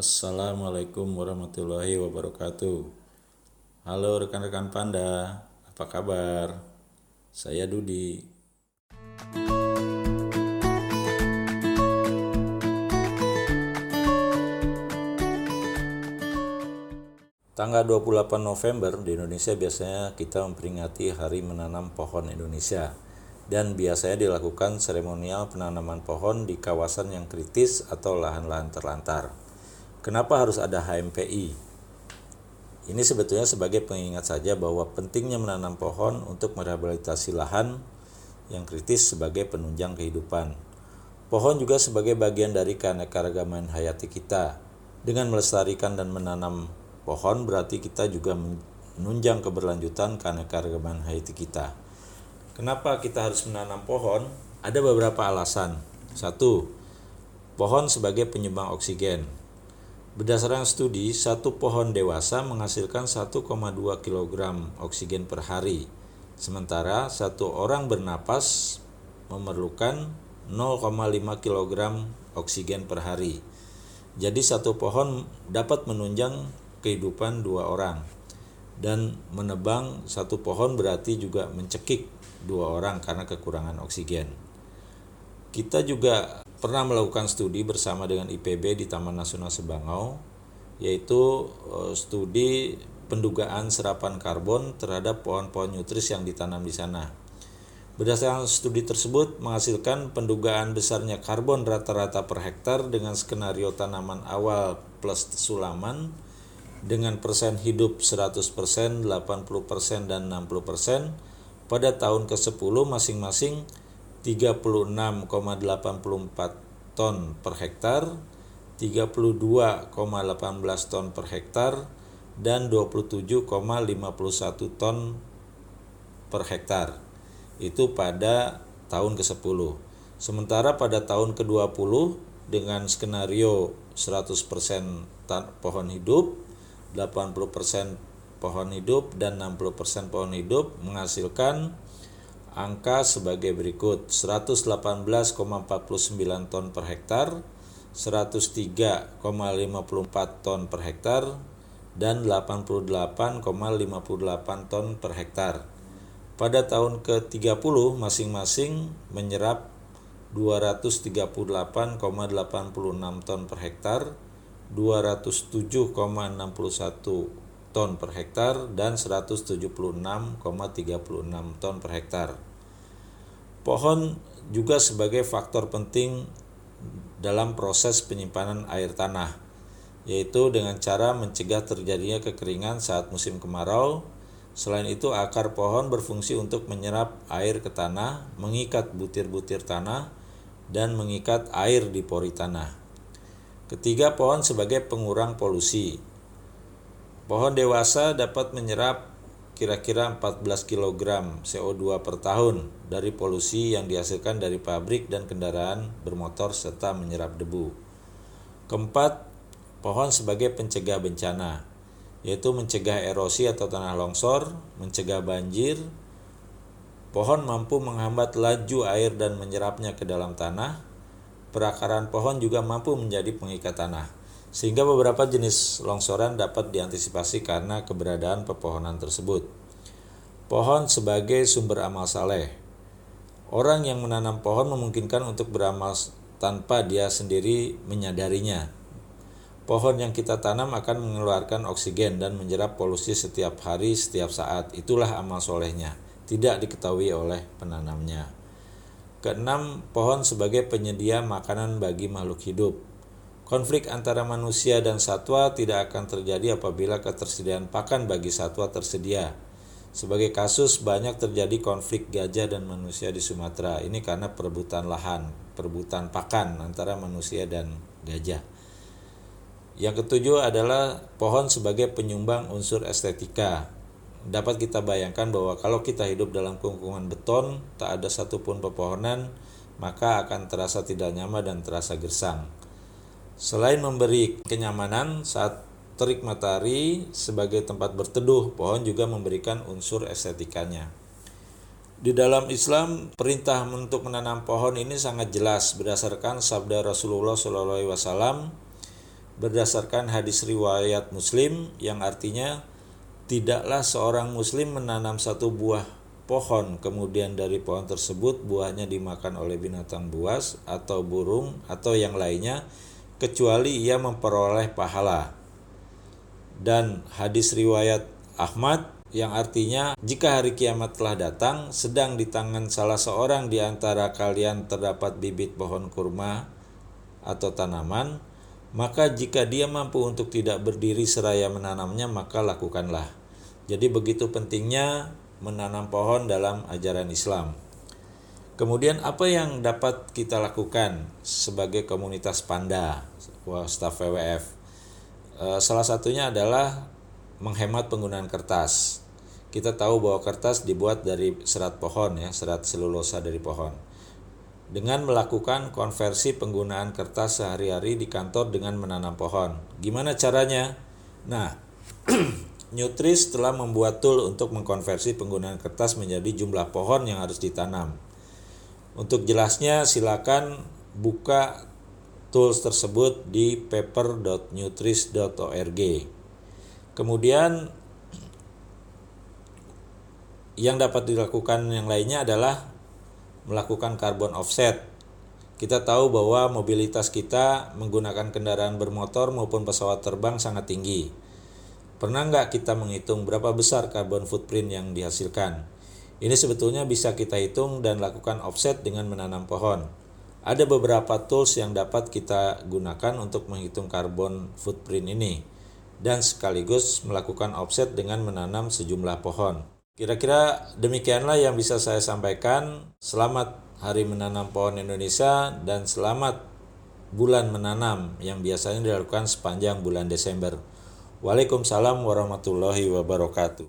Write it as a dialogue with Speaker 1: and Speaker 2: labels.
Speaker 1: Assalamualaikum warahmatullahi wabarakatuh. Halo rekan-rekan Panda, apa kabar? Saya Dudi. Tanggal 28 November di Indonesia biasanya kita memperingati Hari Menanam Pohon Indonesia dan biasanya dilakukan seremonial penanaman pohon di kawasan yang kritis atau lahan-lahan terlantar. Kenapa harus ada HMPI? Ini sebetulnya sebagai pengingat saja bahwa pentingnya menanam pohon untuk merehabilitasi lahan yang kritis sebagai penunjang kehidupan. Pohon juga sebagai bagian dari keanekaragaman hayati kita. Dengan melestarikan dan menanam pohon berarti kita juga menunjang keberlanjutan keanekaragaman hayati kita. Kenapa kita harus menanam pohon? Ada beberapa alasan. Satu, pohon sebagai penyumbang oksigen. Berdasarkan studi, satu pohon dewasa menghasilkan 1,2 kg oksigen per hari, sementara satu orang bernapas memerlukan 0,5 kg oksigen per hari. Jadi satu pohon dapat menunjang kehidupan dua orang dan menebang satu pohon berarti juga mencekik dua orang karena kekurangan oksigen. Kita juga pernah melakukan studi bersama dengan IPB di Taman Nasional Sebangau yaitu eh, studi pendugaan serapan karbon terhadap pohon-pohon nutris yang ditanam di sana. Berdasarkan studi tersebut menghasilkan pendugaan besarnya karbon rata-rata per hektar dengan skenario tanaman awal plus sulaman dengan persen hidup 100%, 80% dan 60% pada tahun ke-10 masing-masing 36,84 ton per hektar, 32,18 ton per hektar, dan 27,51 ton per hektar. Itu pada tahun ke-10. Sementara pada tahun ke-20 dengan skenario 100% pohon hidup, 80% pohon hidup dan 60% pohon hidup menghasilkan angka sebagai berikut. 118,49 ton per hektar 103,54 ton per hektar dan 88,58 ton per hektar. Pada tahun ke-30 masing-masing menyerap 238,86 ton per hektar 207,61 ton per hektar dan 176,36 ton per hektar. Pohon juga sebagai faktor penting dalam proses penyimpanan air tanah, yaitu dengan cara mencegah terjadinya kekeringan saat musim kemarau. Selain itu, akar pohon berfungsi untuk menyerap air ke tanah, mengikat butir-butir tanah, dan mengikat air di pori tanah. Ketiga, pohon sebagai pengurang polusi. Pohon dewasa dapat menyerap kira-kira 14 kg CO2 per tahun dari polusi yang dihasilkan dari pabrik dan kendaraan bermotor serta menyerap debu. Keempat, pohon sebagai pencegah bencana, yaitu mencegah erosi atau tanah longsor, mencegah banjir. Pohon mampu menghambat laju air dan menyerapnya ke dalam tanah. Perakaran pohon juga mampu menjadi pengikat tanah sehingga beberapa jenis longsoran dapat diantisipasi karena keberadaan pepohonan tersebut. Pohon sebagai sumber amal saleh. Orang yang menanam pohon memungkinkan untuk beramal tanpa dia sendiri menyadarinya. Pohon yang kita tanam akan mengeluarkan oksigen dan menyerap polusi setiap hari, setiap saat. Itulah amal solehnya, tidak diketahui oleh penanamnya. Keenam, pohon sebagai penyedia makanan bagi makhluk hidup. Konflik antara manusia dan satwa tidak akan terjadi apabila ketersediaan pakan bagi satwa tersedia. Sebagai kasus banyak terjadi konflik gajah dan manusia di Sumatera. Ini karena perebutan lahan, perebutan pakan antara manusia dan gajah. Yang ketujuh adalah pohon sebagai penyumbang unsur estetika. Dapat kita bayangkan bahwa kalau kita hidup dalam kungkungan beton, tak ada satupun pepohonan, maka akan terasa tidak nyaman dan terasa gersang. Selain memberi kenyamanan saat terik matahari sebagai tempat berteduh, pohon juga memberikan unsur estetikanya. Di dalam Islam, perintah untuk menanam pohon ini sangat jelas berdasarkan sabda Rasulullah SAW berdasarkan hadis riwayat Muslim yang artinya tidaklah seorang muslim menanam satu buah pohon kemudian dari pohon tersebut buahnya dimakan oleh binatang buas atau burung atau yang lainnya kecuali ia memperoleh pahala. Dan hadis riwayat Ahmad yang artinya jika hari kiamat telah datang sedang di tangan salah seorang di antara kalian terdapat bibit pohon kurma atau tanaman maka jika dia mampu untuk tidak berdiri seraya menanamnya maka lakukanlah jadi begitu pentingnya menanam pohon dalam ajaran Islam kemudian apa yang dapat kita lakukan sebagai komunitas panda staf WWF eh, salah satunya adalah menghemat penggunaan kertas. Kita tahu bahwa kertas dibuat dari serat pohon ya, serat selulosa dari pohon. Dengan melakukan konversi penggunaan kertas sehari-hari di kantor dengan menanam pohon. Gimana caranya? Nah, Nutris telah membuat tool untuk mengkonversi penggunaan kertas menjadi jumlah pohon yang harus ditanam. Untuk jelasnya silakan buka tools tersebut di paper.nutris.org. Kemudian yang dapat dilakukan yang lainnya adalah melakukan carbon offset. Kita tahu bahwa mobilitas kita menggunakan kendaraan bermotor maupun pesawat terbang sangat tinggi. Pernah nggak kita menghitung berapa besar carbon footprint yang dihasilkan? Ini sebetulnya bisa kita hitung dan lakukan offset dengan menanam pohon. Ada beberapa tools yang dapat kita gunakan untuk menghitung carbon footprint ini dan sekaligus melakukan offset dengan menanam sejumlah pohon. Kira-kira demikianlah yang bisa saya sampaikan. Selamat Hari Menanam Pohon Indonesia dan selamat bulan menanam yang biasanya dilakukan sepanjang bulan Desember. Waalaikumsalam warahmatullahi wabarakatuh.